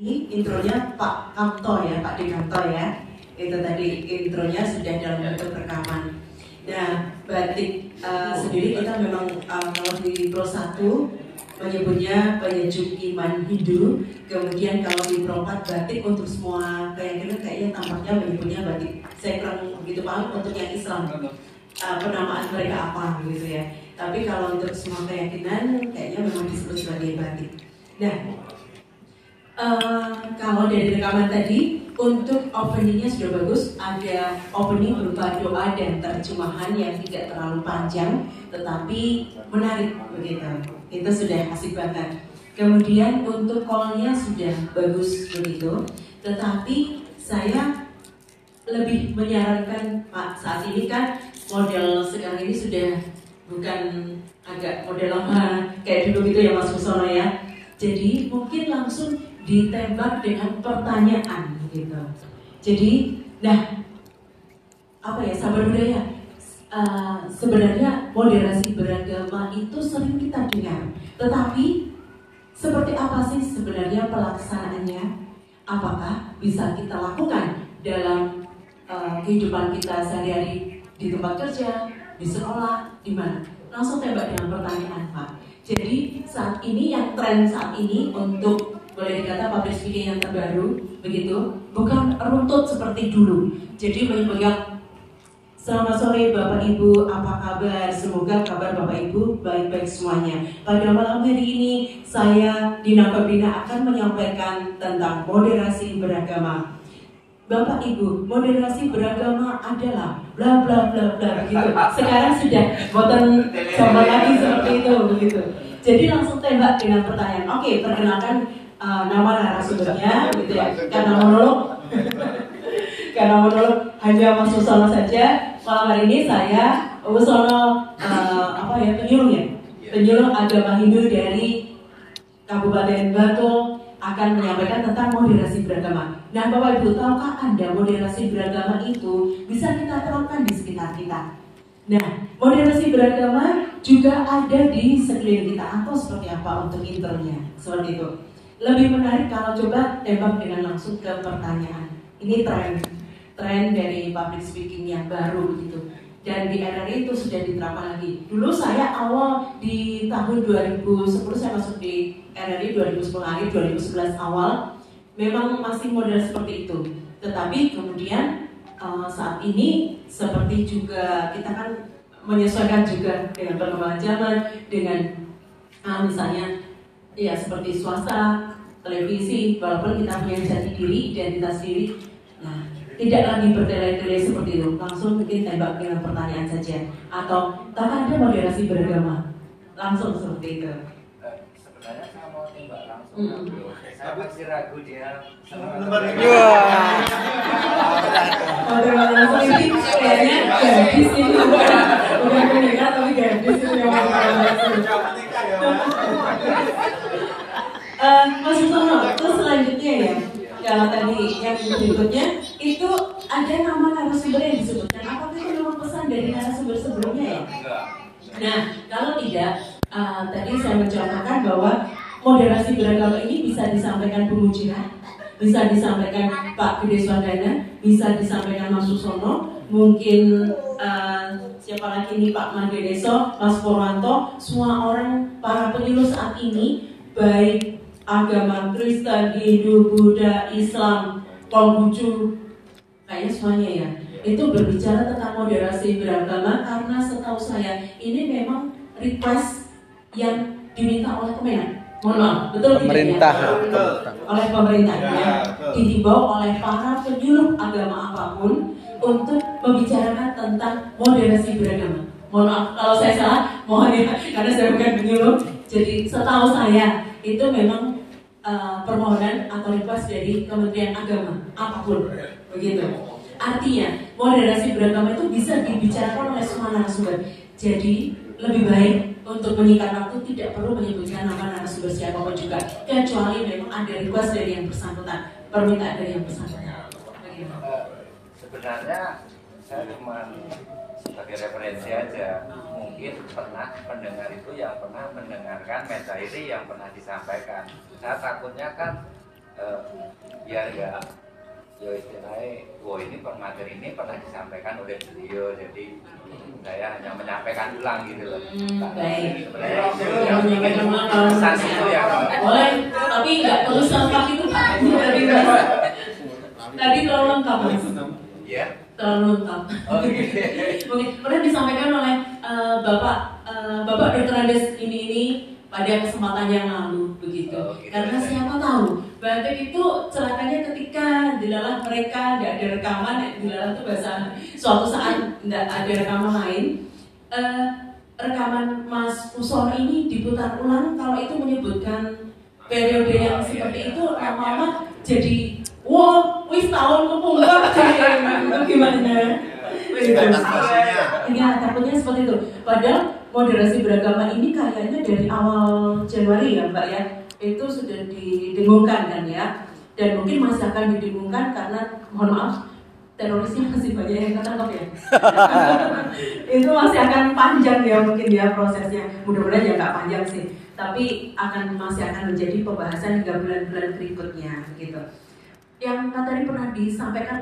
Ini intronya Pak Kamto ya, Pak Dekanto ya. Itu tadi intronya sudah dalam bentuk rekaman. Nah, batik uh, sendiri kita memang uh, kalau di Pro 1 menyebutnya penyejuk iman Hindu. Kemudian kalau di Pro 4 batik untuk semua keyakinan kayaknya tampaknya menyebutnya batik. Saya kurang begitu paham untuk yang Islam. Uh, penamaan mereka apa gitu ya. Tapi kalau untuk semua keyakinan kayaknya memang disebut sebagai batik. Nah, kalau dari rekaman tadi untuk openingnya sudah bagus. Ada opening berupa doa dan terjemahan yang tidak terlalu panjang tetapi menarik begitu. Itu sudah asik banget. Kemudian untuk callnya sudah bagus begitu. Tetapi saya lebih menyarankan Pak saat ini kan model sekarang ini sudah bukan agak model lama kayak dulu gitu ya Mas Musono ya. Jadi mungkin langsung ditembak dengan pertanyaan gitu. Jadi, nah apa ya sabar budaya? Uh, sebenarnya moderasi beragama itu sering kita dengar, tetapi seperti apa sih sebenarnya pelaksanaannya? Apakah bisa kita lakukan dalam uh, kehidupan kita sehari-hari di tempat kerja, di sekolah, di mana? Langsung tembak dengan pertanyaan, Pak. Jadi saat ini yang tren saat ini untuk boleh dikata public speaking yang terbaru begitu bukan runtut seperti dulu. Jadi menyebutkan Selamat sore Bapak Ibu, apa kabar? Semoga kabar Bapak Ibu baik-baik semuanya. Pada malam hari ini saya Dina Fabrina akan menyampaikan tentang moderasi beragama. Bapak Ibu, moderasi beragama adalah bla bla bla bla begitu. Sekarang sudah buatan sama lagi seperti itu begitu. Jadi langsung tembak dengan pertanyaan. Oke, perkenalkan uh, nama narasumbernya gitu ya. Karena monolog karena monolog hanya Mas Usono saja. Malam hari ini saya Usono uh, apa ya penyuluh ya, penyuluh agama Hindu dari Kabupaten Batu akan menyampaikan tentang moderasi beragama. Nah, Bapak Ibu, tahukah Anda moderasi beragama itu bisa kita terapkan di sekitar kita? Nah, moderasi beragama juga ada di sekeliling kita atau seperti apa untuk internya? Seperti itu. Lebih menarik kalau coba tembak dengan langsung ke pertanyaan. Ini tren, tren dari public speaking yang baru gitu. Dan di RRI itu sudah diterapkan lagi. Dulu saya awal di tahun 2010 saya masuk di RRI 2010 akhir 2011 awal memang masih model seperti itu. Tetapi kemudian uh, saat ini seperti juga kita kan menyesuaikan juga dengan perkembangan zaman dengan uh, misalnya ya seperti swasta, televisi, walaupun kita punya jati diri, identitas diri, nah tidak lagi bertele-tele seperti itu, langsung mungkin tembak dengan pertanyaan saja, atau tak ada moderasi beragama, langsung seperti itu. Eh, sebenarnya saya mau tembak langsung, mm -hmm. saya masih ragu dia nomor ini. Wah. Oh, terima kasih. Ini kayaknya ini bukan bukan menikah tapi gadis ini yang Uh, Mas Utono, terus selanjutnya ya, kalau tadi yang berikutnya itu ada nama narasumber yang disebutkan. Apakah itu memang pesan dari narasumber sebelumnya ya? Nah, kalau tidak, uh, tadi saya mencontohkan bahwa moderasi beragama ini bisa disampaikan pengujian, bisa disampaikan Pak Gede Swadana, bisa disampaikan Mas Susono, mungkin uh, siapa lagi nih Pak Made Deso, Mas Purwanto, semua orang para penyuluh saat ini baik agama Kristen, Hindu, Buddha, Islam, Konghucu, kayaknya semuanya ya. Itu berbicara tentang moderasi beragama karena setahu saya ini memang request yang diminta oleh Kemenak. Mohon maaf, betul pemerintah. tidak ya? Oleh pemerintah ya, ya. dihimbau oleh para penyuluh agama apa pun untuk membicarakan tentang moderasi beragama. Mohon maaf kalau saya salah, mohon ya karena saya bukan penyuluh. Jadi setahu saya itu memang uh, permohonan atau request dari Kementerian Agama apa pun begitu. Artinya moderasi beragama itu bisa dibicarakan oleh semua narasumber. Jadi lebih baik untuk menyingkat waktu tidak perlu menyebutkan nama narasumber siapa pun juga kecuali memang ada request dari yang bersangkutan permintaan dari yang bersangkutan. Uh, sebenarnya saya cuma sebagai referensi aja. Mungkin pernah mendengar itu yang pernah mendengarkan materi yang pernah disampaikan. Saya takutnya kan e, biar nggak ya istilahnya wah ini materi ini pernah disampaikan oleh beliau. Jadi saya hanya menyampaikan ulang gitu loh. Hmm, baik. Ya, pesan itu ya boleh tapi nggak perlu selengkap itu tadi terlalu lengkap ya terlalu lengkap oke Mungkin pernah disampaikan oleh eh, bapak eh, bapak Dr. Andes ini ini pada kesempatan yang lalu begitu. Oh, gitu. Karena siapa tahu batik itu celakanya ketika dilalah mereka tidak ada rekaman, dilalah itu bahasa suatu saat tidak ada rekaman lain. eh, rekaman Mas Usor ini diputar ulang kalau itu menyebutkan periode yang seperti itu lama-lama jadi wow wis tahun kepungkur itu gimana Gitu. Iya, takutnya seperti itu. Padahal moderasi beragama ini kayaknya dari awal Januari ya Mbak ya, itu sudah didengungkan kan ya. Dan mungkin masih akan didengungkan karena, mohon maaf, terorisnya masih banyak yang ketangkap ya. itu masih akan panjang ya mungkin ya prosesnya. Mudah-mudahan ya nggak panjang sih. Tapi akan masih akan menjadi pembahasan hingga bulan-bulan berikutnya gitu. Yang tadi pernah disampaikan